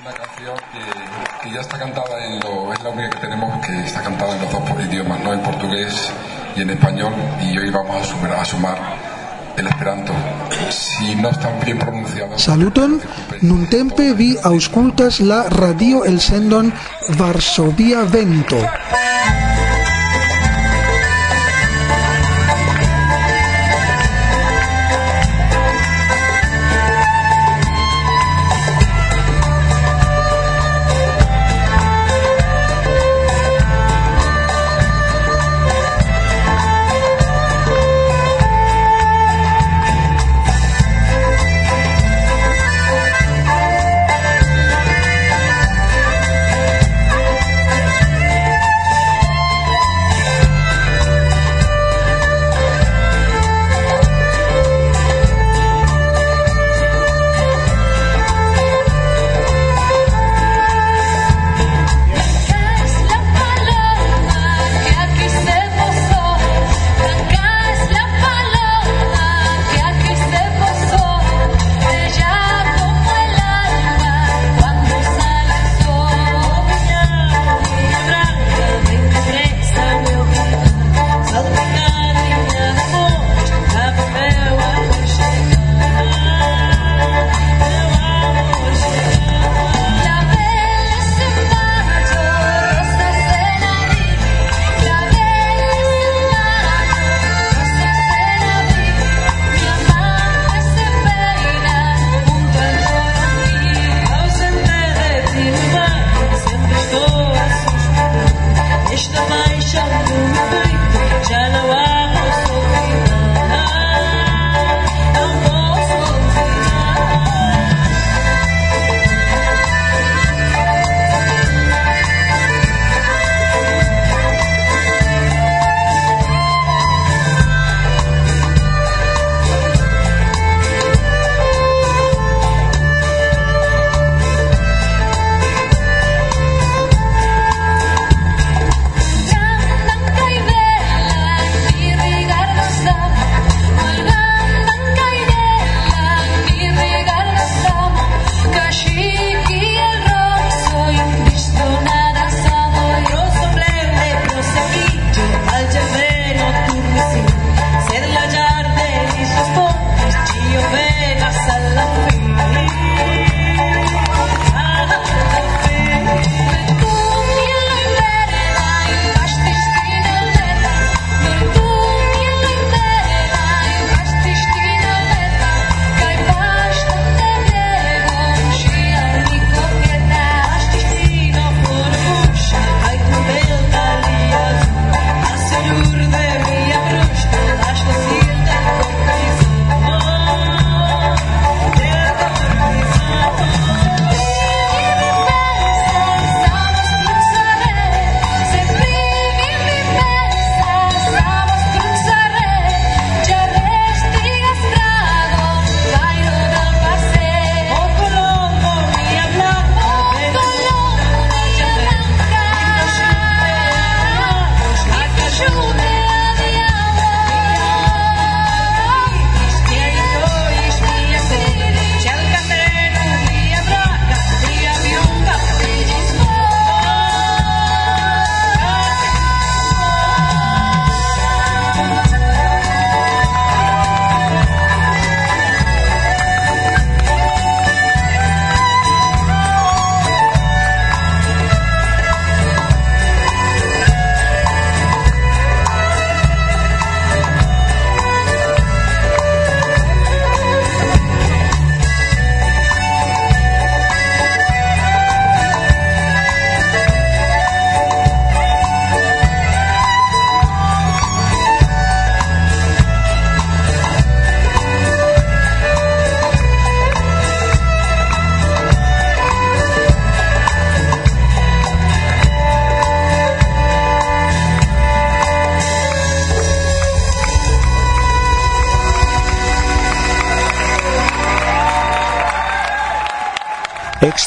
una canción que, que ya está cantada en lo, es la única que tenemos que está cantada en los dos idiomas, no en portugués y en español, y hoy vamos a sumar, a sumar el esperanto. Si no está bien pronunciado. Saluton, nuntempe vi auscultas la radio el sendon Varsovia Vento.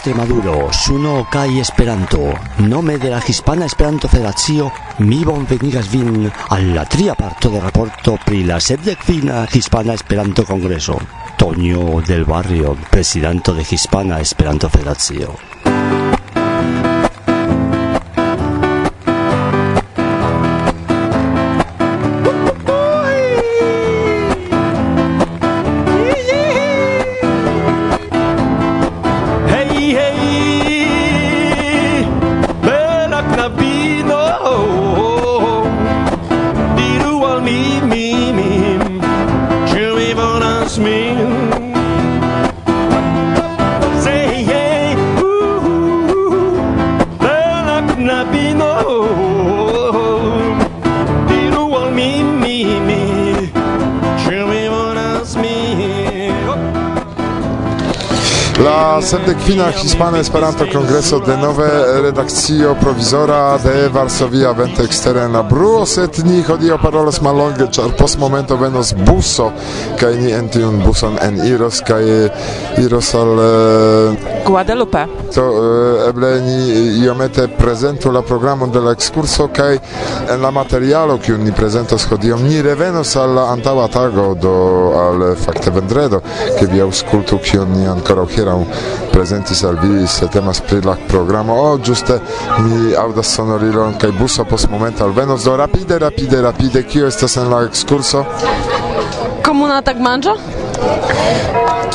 Extremaduro, Suno Kai Esperanto. Nome de la Hispana Esperanto Federacio mi bonvenigas vin al la tria parto de raporto pri la sepdekvina Hispana Esperanto Kongreso. Toño del Barrio, presidente de Hispana Esperanto Federacio. fina Hispana Esperanto Kongreso denove redakcio provizora de Varsovia vente ekstere en la bruo, sed ni hodiaŭ parolas malonge ĉar post momento venos buso kaj ni en tiun buson en iros kaj iros al Guadalupe do eh, eble ni iomete prezentu la programon de la ekskurso kaj en la materialo kiun ni prezentos hodiaŭ ni revenos al la antaŭa tago do al fakte vendredo ke vi aŭskultu kion ni ankoraŭ hieraŭ prezentis al vi se temas pri la programo. O ĝuste mi aŭdas sonorilon kaj buso postmomente alvenos do rapide rapide rapide. Kio estas en la ekskurso? Komuna tagmanĝo?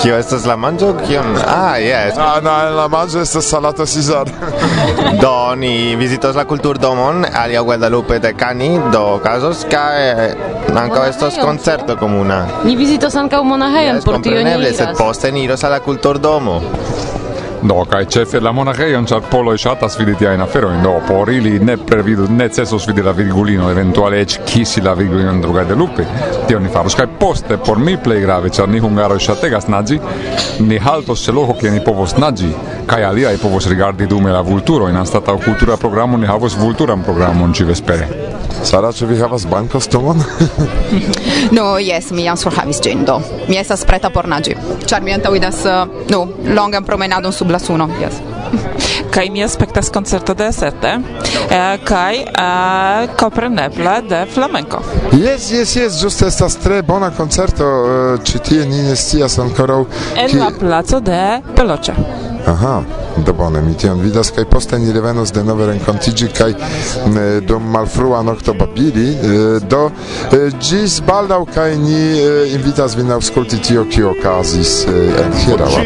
Kio estas la manĝo? Kion? Ah, yes. Ah, no, la manĝo estas salato Cesar. do ni vizitos la kulturdomon alia Guadalupe de Cani, do okazos kaj eh, ankaŭ estos koncerto komuna. Ni vizitos ankaŭ monaĥejon yes, por tio ni iras. Sed poste ni iros al la kulturdomo. Do, kai cefe la monachejon, ĉar poloj ŝatas vidi tiajn aferojn, do por ili ne previdu necesos vidi la virgulino, eventuale eĉ kisi la virgulinon de de lupi. Tion ni faros. Kaj poste, por mi play grave, char ni e ŝategas nagi ni haltos se loco kie ni povos naĝi, kaj aliaj povos rigardi dume la vulturojn. Anstataŭ cultura programo ni havos vulturan programon ci vespere. Sara, ĉu vi havas bankostumon? no, jes, mi jam surhavis ĝin do. Mi estas preta por naĝi, ĉar mi antaŭidas uh, nu, longan promenadon sub la suno, jes. kaj mi aspektas koncerto de Sete eh, kaj eh, kompreneble de flamenco. Jes, jes, jes, ĝuste estas tre bona koncerto eh, ĉi tie ni ne scias ankoraŭ. En ki... la placo de Peloĉa. Aha, do bone, mi tion vidas, kaj poste ni revenos de nove renkontiĝi kaj do malfrua nocto babili, do ĝis baldaŭ kaj ni invitas vin aŭskulti tio, ki okazis en hieraŭa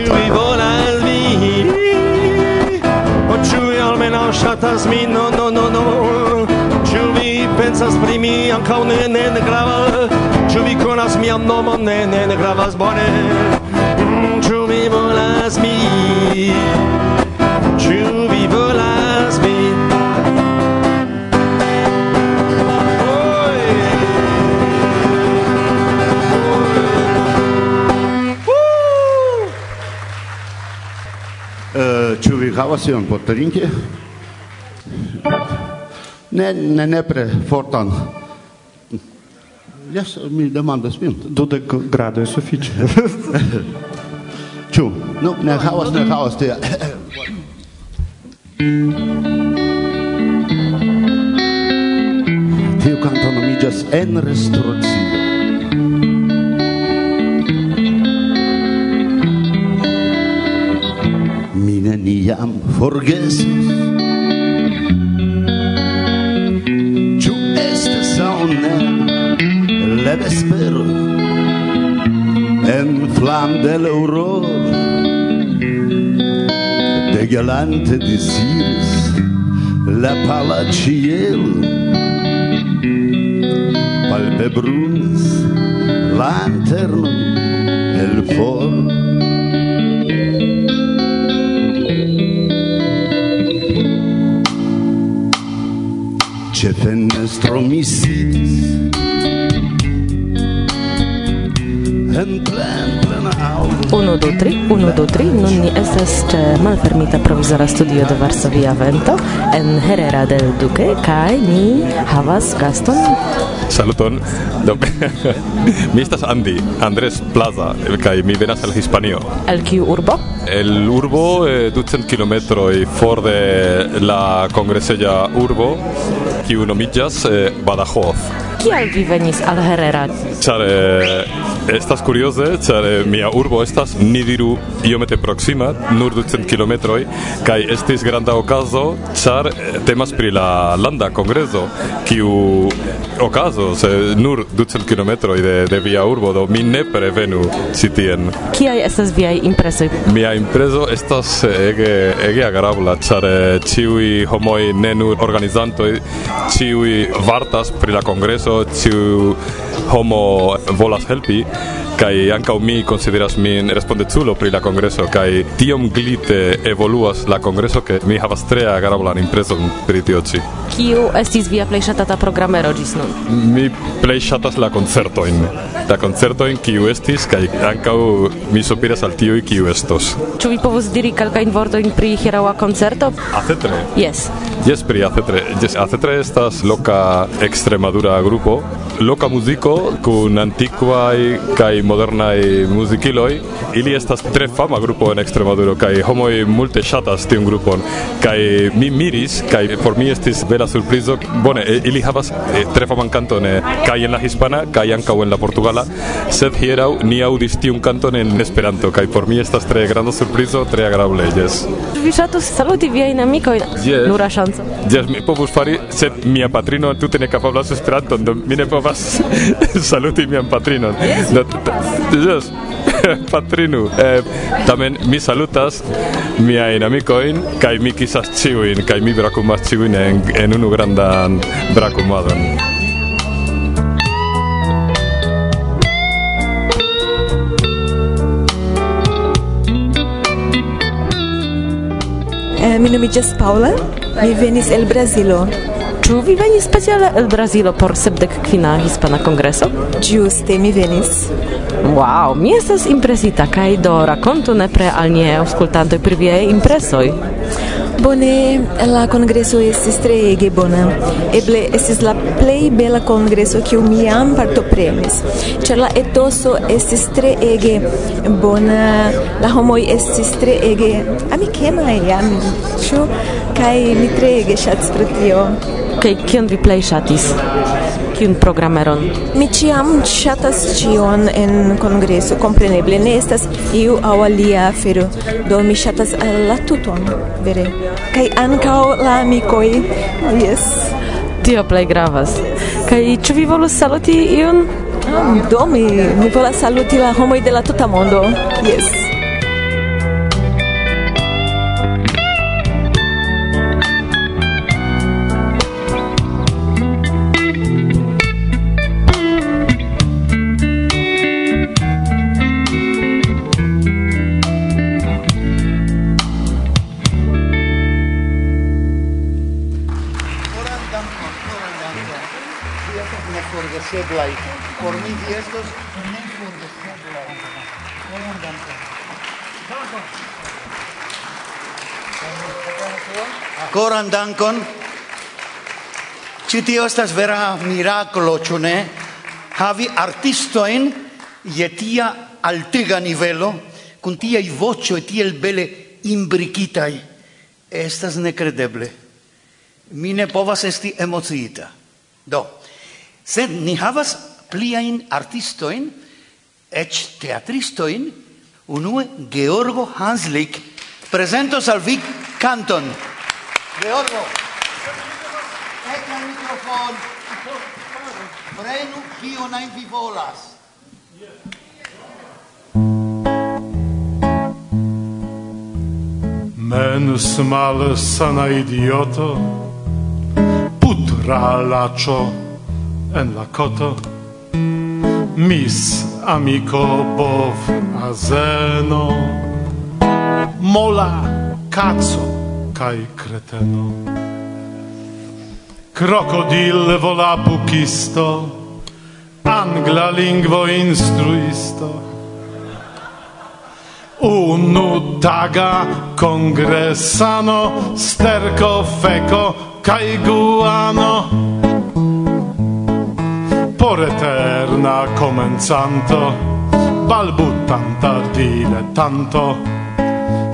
Ĉu vi almenaŭ ŝatas mi, No, no, no, no. Ĉu pensas pri mi? Ankaŭ ne, ne, ne gravas. Ĉu vi mi, an nomo, Ne, ne, ne gravas. Bone volas mi Ĉu vi volas mi Ĉu uh, vi havas ion por trinki? Ne, ne nepre fortan. Jes, mi demandas min. Dudek gradoj sufiĉe. Ciu, Nu, ne havas, ne mm. havas tia. Tiu canto nomigas En restoracio. Mi neniam forgesis. Le vespero en flam de l'aurora galante desiris la pala cielo palpebrumis lanterno el for. Che fenestro mi sidis en plan 1 2 3 1 2 3 nun ni estas ĉe malfermita provizora studio de Varsovia Vento en Herrera del Duque kai ni havas gaston Saluton. Do, mi estas Andi, Andres Plaza, kaj mi venas al Hispanio. El kiu urbo? El urbo eh, ducent i for de la kongreseja urbo, kiu nomiĝas eh, Badajoz. Kial vi venis al Herrera? Ĉar eh, estas kurioze, ĉar eh, mia urbo estas ni diru iomete proksima, nur 200 kilometroj kaj estis granda okazo, ĉar eh, temas pri la landa kongreso kiu okazos nur 200 kilometroj de de via urbo, do mi ne prevenu ĉi tien. Kiaj estas viaj impresoj? Mia impreso estas ege ege agrabla, ĉar ĉiuj homoj ne nur organizantoj, ĉiuj vartas pri la kongreso to homo volas helpi kai ankaŭ mi konsideras min respondeculo pri la kongreso kai tiom glite evoluas la kongreso ke mi havas tre agrablan impreson pri tio ĉi. Kiu estis via plej ŝatata programero ĝis nun? Mi plej ŝatas la koncertojn. La koncertojn kiu estis kaj ankaŭ mi sopiras al tiuj kiu estos. Ĉu vi povus diri kelkajn vortojn pri hieraŭa koncerto? Acetre. Yes. Yes pri Acetre. Yes, Acetre estas loka Extremadura grupo, loka muziko con kun antiquae kai modernae musiciloi. Ili estas tre fama grupo en Extremaduro kai homoj multe ŝatas tiun grupon kai mi miris kai por mi estis bela surprizo. Bone, ili havas tre faman kanton kai en la hispana kai ankaŭ en la portugala, sed hieraŭ ni aŭdis tiun kanton en Esperanto kai por mi estas tre granda surprizo, tre agrable. Yes. Vi ŝatus saluti viajn amikojn. Yes. Nura ŝanco. Yes, mi povus fari, sed mia patrino tute ne kapablas Esperanton, do mi ne povas saluti mian patrinon. Yes, Do, yes. patrinu. Eh, tamen mi salutas miajn amikojn kaj mi kisas ĉiujn kaj mi brakumas ĉiujn en, en unu grandan brakumadon. Eh, mi nomiĝas Paula, mi venis el Brazilo. Ĉu vi venis speciale el Brazilo por sepdek kvina hispana kongreso? Ĝuste mi venis. Wow, mi estas impresita kaj do rakontu nepre al ni aŭskultantoj pri viaj impresoj. Bone, la congresso estis treege bona. Eble estis la plej bela congresso kiu mi jam partoprenis. Ĉar la etoso estis treege bona, la homoj estis treege amikemaj jam, ĉu? Kaj mi treege ŝatis pro tio. Kaj kion vi plej ŝatis? Kiun programeron? Mi ĉiam ŝatas ĉion en kongreso, kompreneble ne estas iu aŭ alia afero. Do mi ŝatas la tuton, vere. Kaj ankaŭ la amikoj. Jes. Tio plej gravas. Kaj ĉu vi volus saluti iun? Ah, do mi, mi volas saluti la homoj de la tuta mondo. Jes. por mi vi estos ne forgesebla abundanto. Dankon. Koran dankon. Ĉi tio estas vera miraklo, ĉu ne? Havi artistojn je tia altega nivelo, kun tiaj voĉoj tiel bele imbrikitaj, estas nekredeble. Mi ne povas esti emociita. Do, sed ni havas pliain artistoin, ec teatristoin, unue Georgo Hanslik presentos al vi canton. Georgo, ec al mikrofon! prenu kion ein vi volas. Menus mal sana idioto, putra lacho en la koto, Mis amico bov azeno Mola cazzo kai creteno. Crocodil volapukisto, Angla lingvo instruisto. Unu taga congresano Sterco feco kai guano. Por eterna komencanto, balbutanta dilettanto,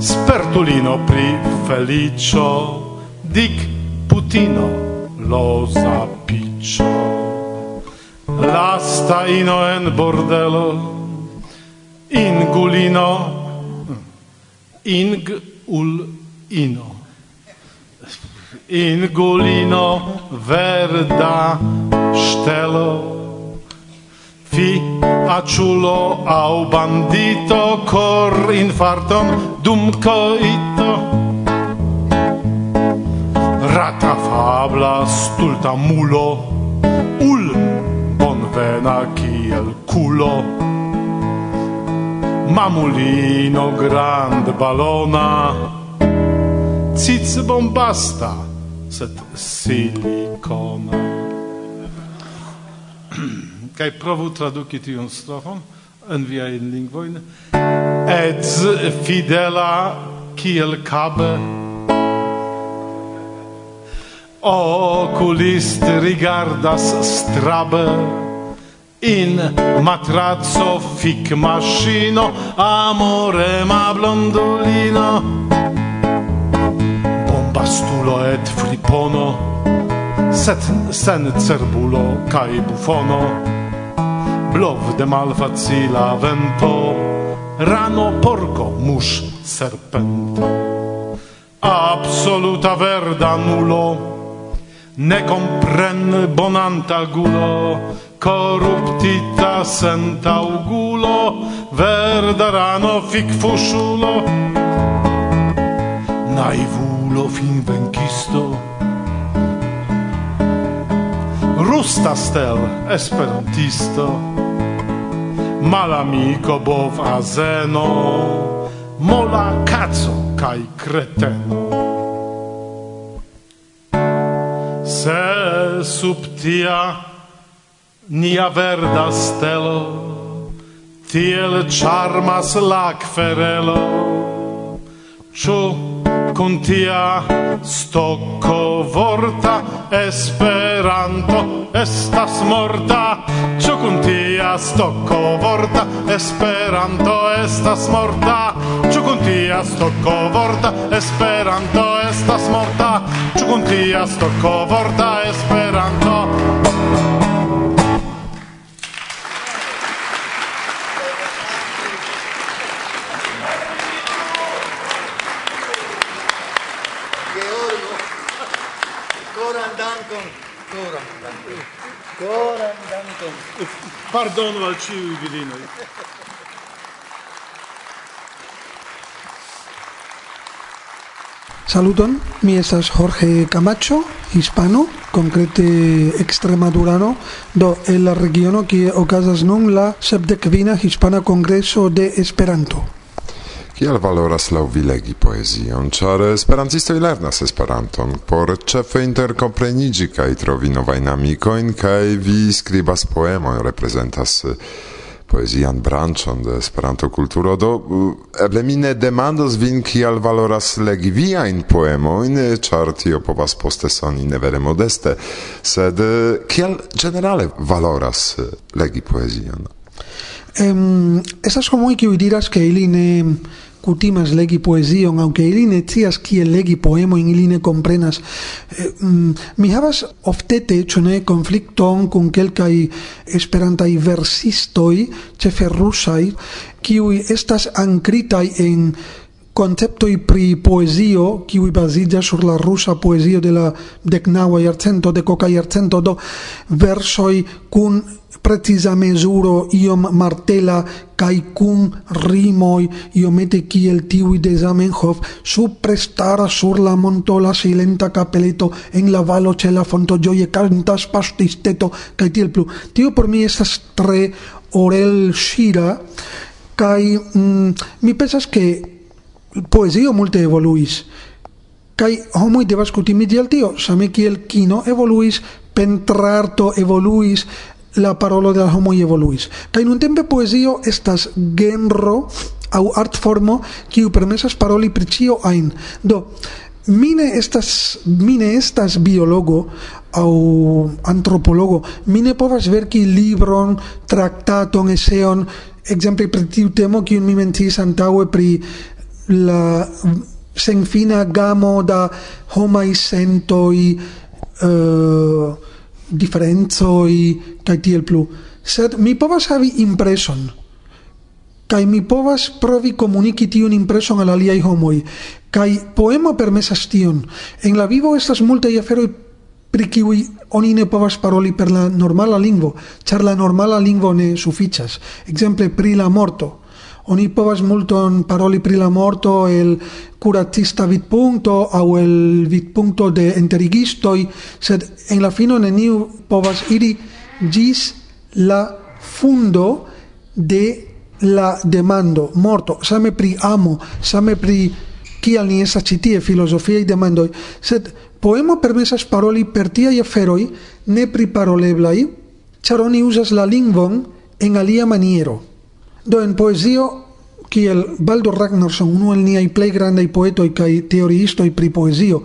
spertulino pri felicio, dic putino lo zapiccio. lasta ino en bordelo ingulino ing ul ino ingulino verda stelo fi aciulo au bandito cor infarton dum coito. Rata fabla stulta mulo ul bonvena kiel culo. Mamulino grand balona cic bombasta sed silicona. kai provu traduki tion strofon en via in lingvoin et fidela kiel kabe. Oculist rigardas strabe. In matrazzo fic mascino Amore ma blondolino Bombastulo et fripono Set sen cerbulo kai bufono. Blov de malfacila vento, rano porco mus serpento. Absoluta verda nulo, ne compren bonanta gulo, corruptita senta ugulo, verda rano fic fusciulo. Naivulo fin venkisto, rusta stel esperantisto, malamico bov azeno mola cazzo kai creteno. Se subtia nia verda stelo tiel charmas la querelo ciu kun tia stoko vorta esperanto estas morta. Ciu kun tia tia stocco vorta Esperanto estas morta. Ĉu kun tia stocco vorta Esperanto estas morta. Ĉu kun tia stocco vorta Esperanto. Pardonu al ciui virinoi. Saluton, mi estas Jorge Camacho, hispano, concrete extremadurano, do en la regiono que ocasas nun la sepdecvina hispana congreso de Esperanto. Kiel valoras laŭ vi legi poezion, ĉar esperantistoj lernas Esperanton. Por ĉefe interkomprenigi kaj trovi novain amicoin, kaj vi skribas poemon, representas eh, poezian branĉon de Esperanto-kulturo, do eh, eble mi ne demandos vin kial valoras legi via in poemoin, char eh, tio povas poste soni ne vere modeste, sed kiel generale valoras legi poezion? Um, esas homoj que diras ke ili ne cutimas legi poesion, aunque ili ne cias kie legi poemoin, ili ne comprenas. Eh, mm, mi havas oftete, cio ne, conflicton con quelcai esperantai versistoi, cefe rusaj, kiui estas ancritai en conceptoi pri poesio, kiui basidia sur la rusa poesio de la decnaua iarcento, decoca iarcento, do versoi cun precisa mesuro iom martela kai cum rimoi iomete kiel tiui de Zamenhof suprestara sur la montola silenta capeleto en la valo ce la fonto gioie cantas pastisteto kai tiel plu. Tio por mi estas tre orel shira kai mm, mi pensas che poesio multe evoluis kai homoi devas cutimi tiel tio, same kiel kino evoluis, pentrarto evoluis, la parolo de la homo evoluis. Kai nun tempe poesio estas genro au artformo kiu permesas paroli pri ĉio ajn. Do, mine estas mine estas biologo au antropologo. Mine povas verki libron, traktaton, eseon, ekzemple pri tiu temo kiun mi mentis antaŭe pri la senfina gamo da homa sentoi uh, eh, diferenzo i kai tiel plu, sed mi povas havi impreson kai mi povas provi komuniki tiun impreson al aliaj homoj kai poemo permesas tion. En la vivo estas multaj aferoj pri kiuj oni ne povas paroli per la normala lingvo, ĉar la normala lingvo ne sufiĉas. Ekzemple pri la morto. Oni povas multon paroli pri la morto el curatista vidpunto au el vidpunto de enterigistoi, sed en la fino neniu povas iri gis la fundo de la demando, morto, same pri amo, same pri kial ni estas ĉi filosofia i demandoj, sed poemo permesas paroli per i feroi ne priparoleblaj, ĉar oni usas la lingvon en alia maniero. Do en poezio kiel Baldur Ragnarsson, unu el niaj plej grandaj poetoj kaj teoriistoj pri poezio.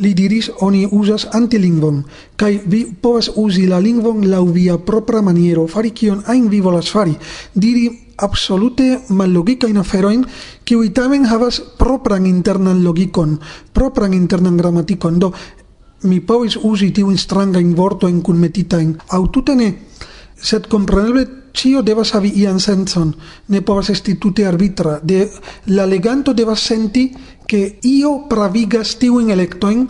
Li diris, oni uzas antilingvon, kaj vi povas uzi la lingvon laŭ via propra maniero, fari kion ajn vi volas fari, diri absolute mallogikajn aferojn, kiuj tamen havas propran internan logikon, propran internan gramatikon, do mi povis uzi tiujn strangajn vortojn kunmetitajn, aŭ tute ne, sed compreneble cio devas havi ian senson, ne povas esti tute arbitra. De, la leganto devas senti che io pravigas tiuin electoin,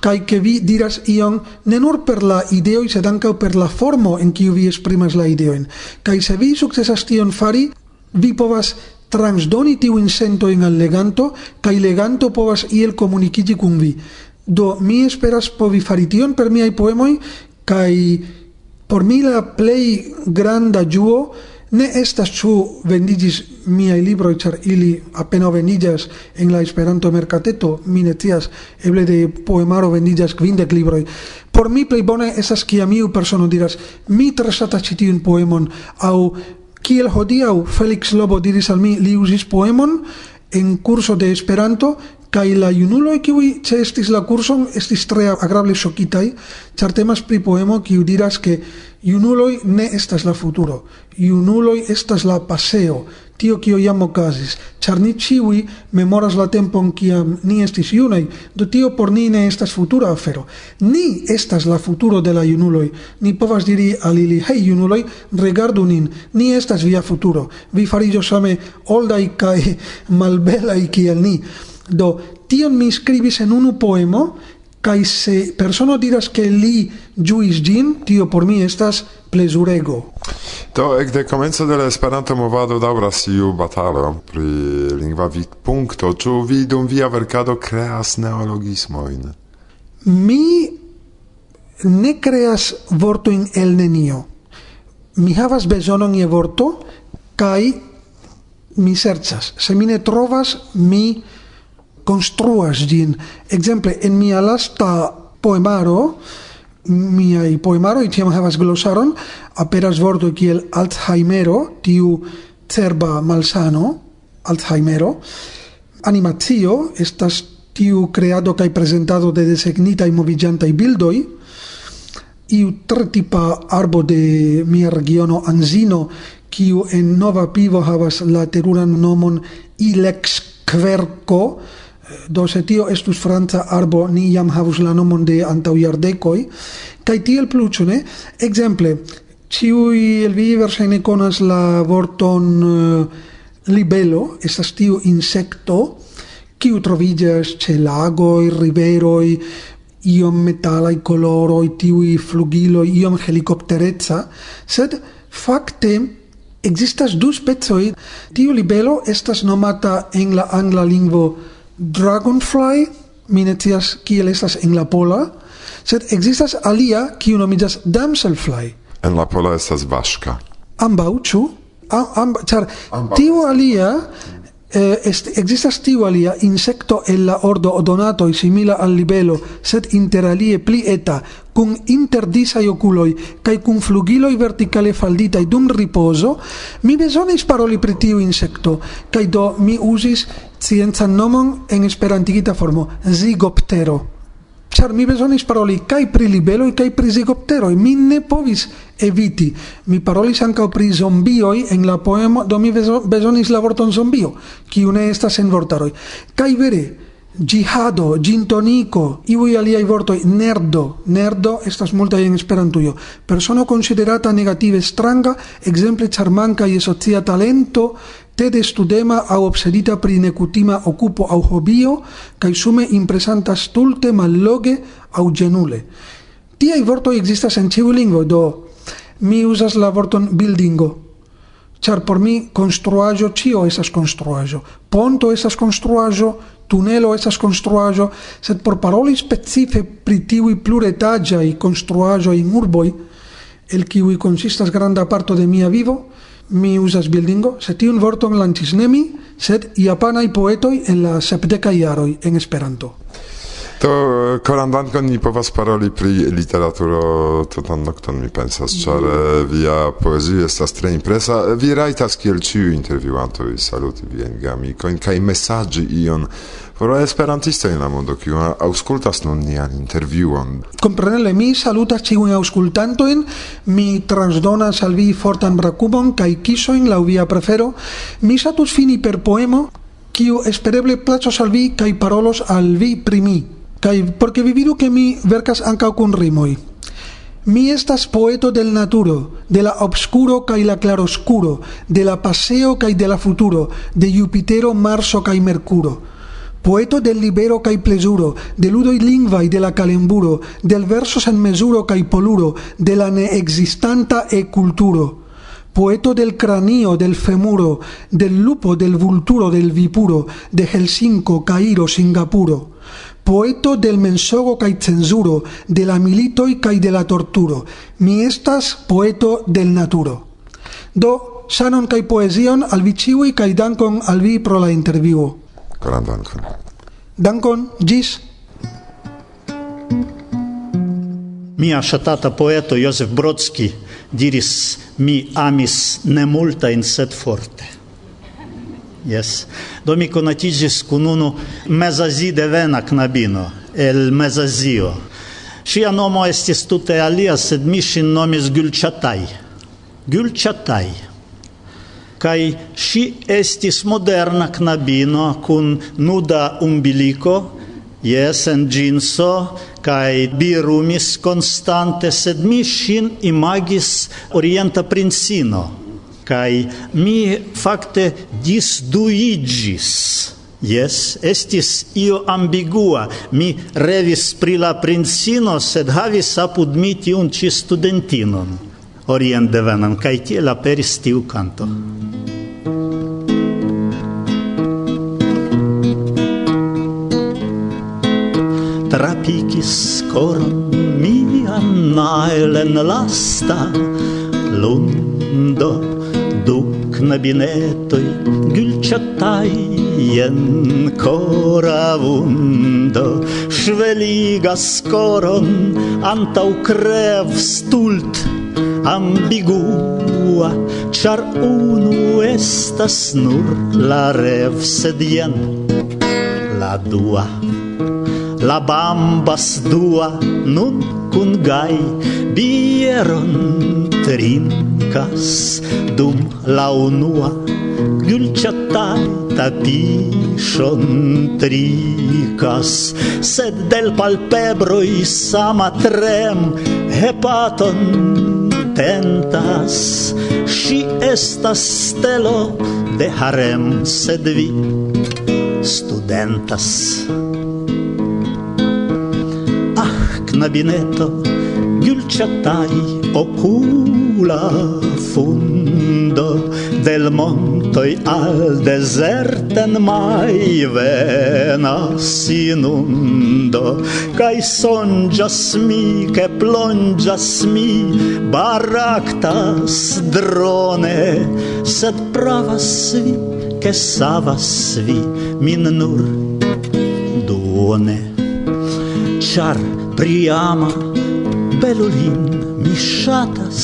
kai che vi diras ion ne nur per la ideo sed ankaŭ per la formo en kiu vi esprimas la ideoin. Kai se vi sukcesas tion fari, vi povas transdoni tiu insento en al leganto, kai leganto povas iel komunikigi kun vi. Do mi esperas povi fari tion per miaj poemoj, kai Por mi la plei granda giuo ne estas ĉu vendigis miaj libroj, ĉar ili apenaŭ vendiĝas en la Esperanto-merkateto, mi ne scias, eble de poemaro vendiĝas kvindek libroj. Por mi plej bone estas kiam iu persono diras, mi tre ŝatas ĉi tiun poemon, aŭ kiel hodiaŭ Felix Lobo diris al mi, li uzis poemon en curso de Esperanto, Kai la junuloj kiuj ĉeestis la kurson estis tre agrable shokitai char temas pri poemo ki diras ke junuloi ne estas la futuro, junuloi estas la paseo, tio kio jam okazis, char ni ciui memoras la tempon kiam ni estis junai do tio por ni ne estas futura afero. Ni estas la futuro de la junuloi Ni povas diri al ili, hej junuloi regardu nin, ni estas via futuro. Vi farillo same oldai kai malbelai kiel ni. Do, tion mi scribis en unu poemo, kai se persono diras ke li juis gin, tio por mi estas plezurego. Do, ek de komenco de la Esperanto movado daŭras iu batalo pri lingva vidpunkto, ĉu vi dum via verkado kreas neologismojn? Mi ne kreas vortojn el nenio. Mi havas bezonon je vorto kai mi serĉas. Se mi ne trovas, mi construas gin. Exemple, en mia lasta poemaro, miai poemaroi tiam havas glosaron, aperas vorto kiel Alzheimero, tiu cerba malsano, Alzheimero. animatio estas tiu creado kai presentado de designita i movigianta i bildoi iu tre tipa arbo de mia regiono Anzino kiu en Nova Pivo havas la teruran nomon Ilex Querco do se tio estus franca arbo ni jam havus la nomon de antaŭ jardekoj kaj tiel plu ĉu ne? Ekzemple ĉiuj el vi verŝajne konas la vorton uh, libelo estas tiu insekto kiu troviĝas ĉe lagoj riveroj iom metalaj koloroj tiuj flugiloj iom helikoptereca. Sed fakte Existas du specoj. Tiu libelo estas nomata en la angla lingvo Dragonfly, mi ne scias kiel estas en la pola, sed ekzistas alia kiu nomiĝas Damselfly. En la pola estas vaŝka. Ambaŭ ĉu? Am, am, tiu alia eh, est, existas tiu alia insecto el la ordo odonatoi simila al libelo, sed interalie pli eta, cun interdisai oculoi, cae cun flugiloi verticale falditai dum riposo, mi besonis paroli pri tiu insecto, cae do mi usis scienza nomon en esperantigita formo, zigoptero. Char mi besonis paroli kai pri libelo kai pri zigoptero mi ne povis eviti. Mi parolis anka pri zombioi en la poemo, do mi besonis la vorton zombio, ki une estas en vortaroi kai vere, jihado gintonico, iui aliai vortoi, nerdo, nerdo estas multa en esperantujo. Persono considerata negative stranga, exemple charmanca i socia talento, tede studema au obsedita pri necutima occupo au hobio, cae sume impresantas tulte malloge au genule. Tiai vortoi existas en ciu lingvo, do mi usas la vorton buildingo, char por mi construajo cio esas construajo, ponto esas construajo, tunelo esas construajo, sed por paroli specife pri tiui pluretagiai construajo in urboi, el kiwi consistas granda parto de mia vivo, mi usas bildingo, se tiun vorton lancis nemi, sed japanai poetoi en la sepdekaj iaroi en Esperanto. To koran dankon ni povas paroli pri literaturo tutan nokton, mi pensas, ĉar via poezio estas tre impresa. Vi rajtas kiel ĉiuj intervjuantoj saluti viajn gamikojn kaj mesaĝi ion por esperantistoj en la mondo, kiu aŭskultas nun nian intervjuon. Kompreneble mi salutas ĉiujn aŭskultantojn, mi transdonas al vi fortan brakubon kaj kisojn laŭ via prefero. Mi satus fini per poemo, kiu espereble placos al vi kaj parolos al vi pri mi. Kai porque vivido que mi vercas anca con rimoi mi estas poeto del naturo de la obscuro kai la claroscuro de la paseo kai de la futuro de Jupitero Marso kai Mercuro. Poeto del libero kai plesuro de ludo y lingva y de la calemburo del verso en mesuro kai poluro de la ne existanta e culturo. Poeto del cranio, del femuro, del lupo, del vulturo, del vipuro, de Helsinco, Cairo, Singapuro poeto del mensogo cae censuro, de la militoi cae de la torturo, mi estas poeto del naturo. Do, sanon cae poesion al vi ciui cae dankon al vi pro la interviuo. Gran dankon. Dankon, gis. Mia shatata poeto Josef Brodski diris mi amis ne multa in sed forte. Yes. Do mi conatigis kun unu mezazi devena knabino el Mezazio. Ŝia nomo estis tute alia, sed mi ŝin nomis Gülçatay. Gülçatay. Kai ŝi estis moderna knabino kun nuda umbiliko, Yes, en ginso, kai birumis constante, sed mi shin imagis orienta princino kai mi fakte disduigis Yes, estis io ambigua. Mi revis pri la princino, sed havis apud mi tiun ci studentinon, orient devenan, kai tiel aperis tiu canto. Trapicis coron mian naelen lasta lundo du knabinetoj gulĉataj jen kora vundo ŝveligas koron antaŭ krev stult ambigua char unu estas nur la rev sed jen la dua. La bambas dua nun kun gai bieron trincas dum la unua Gulciatata tishon tricas Sed del palpebroi sama trem Hepaton tentas Si estas stelo de harem Sed vi studentas. Ah, knabineto, gulciatai ocultas la fundo del montoi al deserten mai venas inundo Cai sonjas mi, che plonjas mi, baractas drone. Sed pravas vi, che savas vi, min nur duone. Char priama belulin mi shatas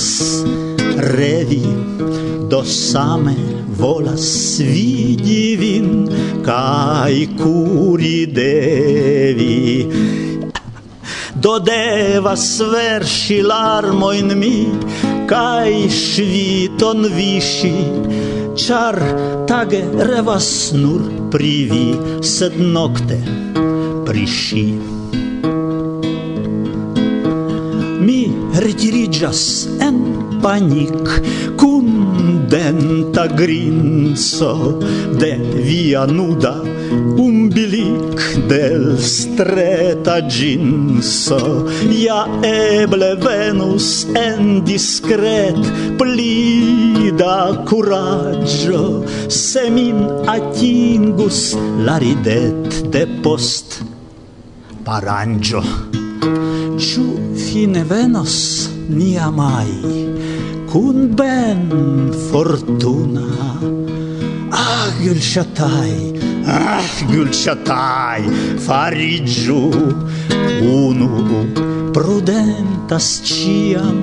revi do same volas vidi vin kai kuri devi. Do devas verŝi larmojn mi kai ŝviton viŝi char tage revas nur pri vi sed nokte pri retirigas en panik Kun denta grinco de via nuda umbilic del streta ginso. Ja eble venus en discret pli da curaggio Se min atingus la ridet de post parangio. Ciu fine venos nia mai Cun ben fortuna? Ah, chatai ah, chatai farigiu unu prudentas ciam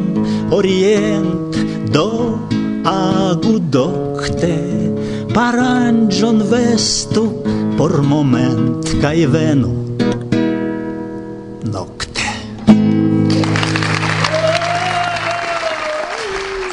orient do agu docte paranĝon vestu por moment kaj venu. No.